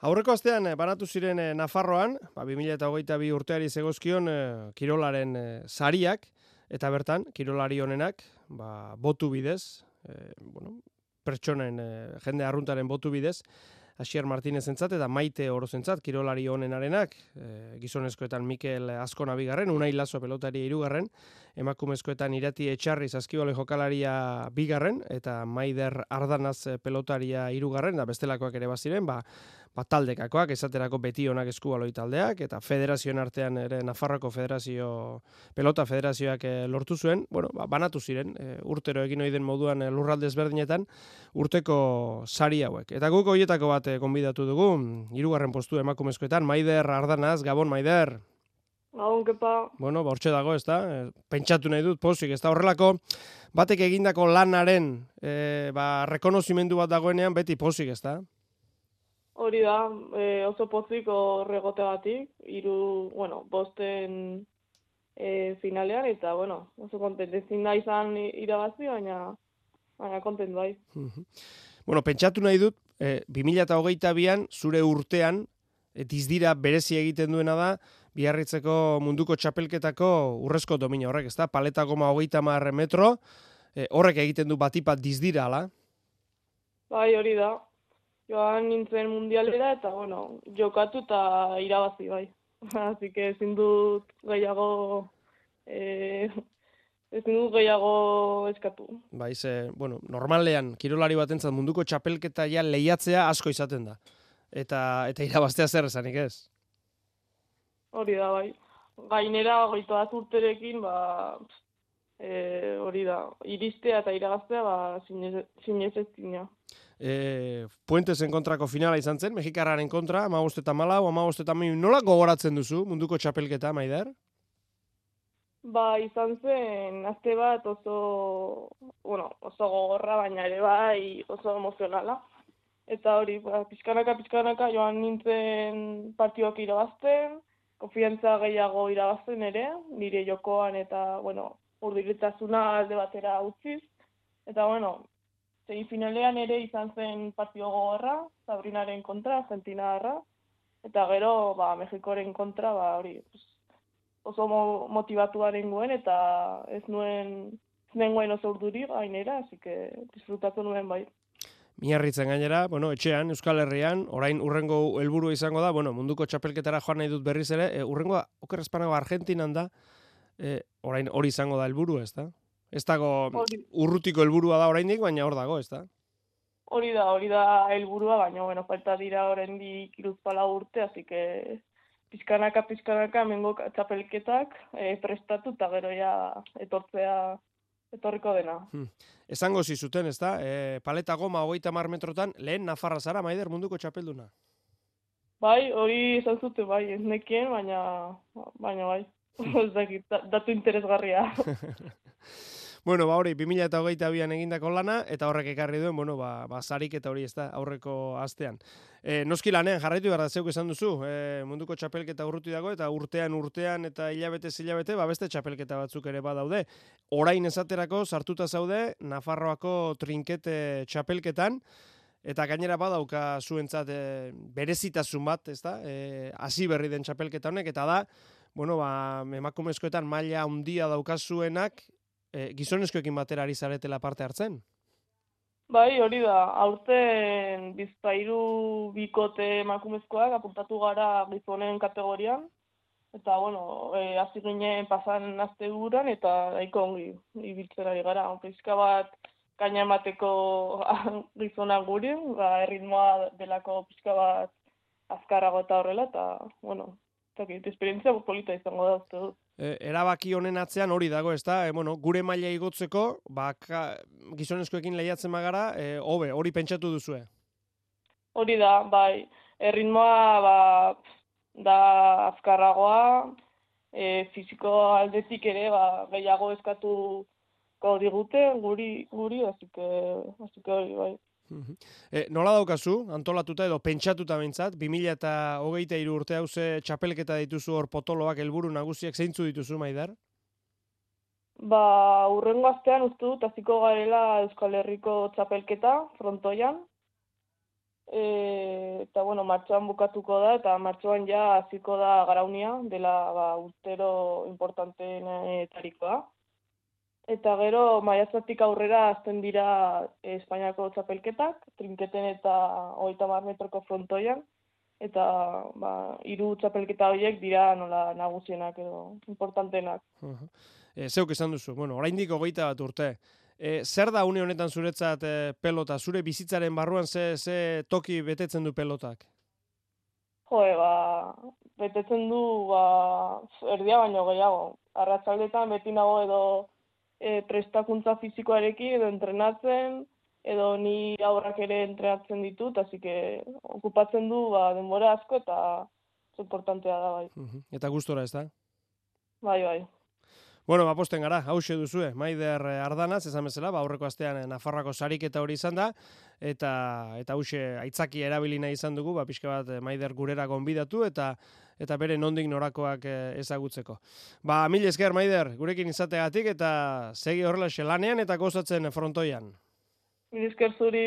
Aurreko astean eh, banatu ziren eh, Nafarroan, ba, 2008 urteari zegozkion eh, kirolaren sariak, eta bertan, kirolari honenak, ba, botu bidez, bueno, pertsonen, jende arruntaren botu bidez, Asier Martinez entzat eta Maite Orozentzat kirolari honenarenak, e, gizonezkoetan Mikel Azkona bigarren, unai lazo pelotari irugarren, emakumezkoetan irati etxarri zazkibole jokalaria bigarren, eta Maider Ardanaz pelotaria irugarren, da bestelakoak ere baziren, ba, ba, taldekakoak, esaterako beti onak eskubaloi taldeak, eta federazioen artean ere Nafarroko federazio, pelota federazioak e, lortu zuen, bueno, ba, banatu ziren, e, urtero egin oiden moduan e, lurralde ezberdinetan, urteko sari hauek. Eta guk horietako bat e, konbidatu dugu, hirugarren postu emakumezkoetan, Maider Ardanaz, Gabon Maider. Gabon, kepa. Bueno, ba, dago, ez da, pentsatu nahi dut, pozik, ez da horrelako, batek egindako lanaren, e, ba, rekonozimendu bat dagoenean, beti pozik, ez da? Hori da, e, oso pozik horregote batik, iru, bueno, bosten e, finalean, eta, bueno, oso kontent, ezin da izan irabazi, baina, baina kontent bai. bueno, pentsatu nahi dut, e, 2008an, zure urtean, e, dizdira berezi egiten duena da, biarritzeko munduko txapelketako urrezko domina horrek, ezta? Paleta goma hogeita marre metro, e, horrek egiten du batipat dizdira, ala? Bai, hori da, joan nintzen mundialera eta, bueno, jokatu eta irabazi bai. Así que ezin dut gehiago eh, ezin dut gehiago eskatu. Bai, ze, bueno, normalean, kirolari batentzat munduko txapelketa ja lehiatzea asko izaten da. Eta, eta irabaztea zer esanik ez? Hori da, bai. Gainera, goitoa urterekin, ba, e, hori da, iristea eta irabaztea, ba, zinez ez e, Puentes en kontrako finala izan zen, Mexikarraren kontra, ama eta malau, ama eta miu, nola gogoratzen duzu munduko txapelketa, Maider? Ba, izan zen, azte bat oso, bueno, oso gogorra, baina ere bai oso emozionala. Eta hori, ba, pizkanaka, pizkanaka, joan nintzen partioak irabazten, konfiantza gehiago irabazten ere, nire jokoan eta, bueno, urdiritasuna alde batera utziz. Eta, bueno, finalean ere izan zen partio gogorra, Sabrinaren kontra, Argentina harra, eta gero, ba, Mexikoren kontra, ba, hori, pues, oso mo motivatuaren guen, eta ez nuen, ez nuen oso urduri gainera, así que disfrutatu nuen bai. Miarritzen gainera, bueno, etxean, Euskal Herrian, orain urrengo helburu izango da, bueno, munduko txapelketara joan nahi dut berriz ere, e, urrengo okerrezpanago Argentinan da, e, orain hori izango da helburu, ez da? Ez dago urrutiko helburua da oraindik, baina hor dago, ez da? Hori da, hori da helburua, baina bueno, falta dira oraindik iruzpala urte, así que pizkanaka, pizkanaka, mengo txapelketak e, prestatu eta gero ja etortzea etorriko dena. Hmm. Esango zuten, ez da? E, paleta goma hogeita mar metrotan, lehen Nafarra zara, maider munduko txapelduna? Bai, hori izan zuten, bai, ez nekien, baina, baina bai. Ez datu interesgarria. Bueno, ba hori, 2008an egindako lana, eta horrek ekarri duen, bueno, ba, ba zarik eta hori ez da, aurreko astean. E, noski lanean, jarraitu behar da zeuk esan duzu, e, munduko txapelketa urruti dago, eta urtean, urtean, eta hilabete, hilabete, ba beste txapelketa batzuk ere badaude. Orain esaterako, sartuta zaude, Nafarroako trinkete txapelketan, Eta gainera badauka zuentzat e, berezitasun bat, ez da? E, hasi berri den txapelketa honek, eta da, bueno, ba, emakumezkoetan maila handia daukazuenak, e, gizonezkoekin batera ari zaretela parte hartzen? Bai, hori da, aurten bizpairu bikote emakumezkoak apuntatu gara gizonen kategorian, eta, bueno, e, hasi ginen pasan azte guran, eta daiko ongi ibiltzen ari gara. Pizka bat, kaina emateko gizona guri, ba, erritmoa delako pizka bat azkarrago eta horrela, eta, bueno, eta esperientzia polita izango da, uste dut e, erabaki honen atzean hori dago, ezta? E, bueno, gure maila igotzeko, ba, gizonezkoekin lehiatzen magara, e, hobe, hori pentsatu duzue? Hori da, bai, erritmoa, ba, da azkarragoa, e, fiziko aldetik ere, ba, gehiago eskatu digute, guri, guri, azike, azike hori, bai. E, nola daukazu, antolatuta edo pentsatuta bintzat, 2000 eta hogeita iru urte hauze txapelketa dituzu hor potoloak helburu nagusiak zeintzu dituzu, Maidar? Ba, urrengo astean uste dut, aziko garela Euskal Herriko txapelketa, frontoian. e, eta bueno, martxoan bukatuko da, eta martxoan ja hasiko da garaunia, dela ba, urtero importanteenetarikoa. Eta gero, maiazatik aurrera azten dira Espainiako txapelketak, trinketen eta hogeita metroko frontoian, eta ba, iru txapelketa horiek dira nola nagusienak edo importantenak. Uh -huh. e, zeuk esan duzu, bueno, oraindik hogeita bat urte, E, zer da une honetan zuretzat e, pelota? Zure bizitzaren barruan ze, ze toki betetzen du pelotak? Jo, ba, betetzen du ba, erdia baino gehiago. Arratzaldetan beti nago edo e, prestakuntza fizikoarekin edo entrenatzen, edo ni aurrak ere entrenatzen ditut, hasi que okupatzen du ba, denbora asko eta importantea da bai. Eta gustora ez da? Bai, bai. Bueno, aposten gara, hause duzue, Maider Ardanaz, esan bezala, ba, aurreko astean eh, Nafarroako sariketa hori izan da, eta eta hause aitzaki erabilina izan dugu, ba, pixka bat eh, Maider gurera gonbidatu, eta eta bere nondik norakoak eh, ezagutzeko. Ba, mil esker, Maider, gurekin izateagatik, eta segi horrela lanean eta gozatzen frontoian. Mil esker zuri.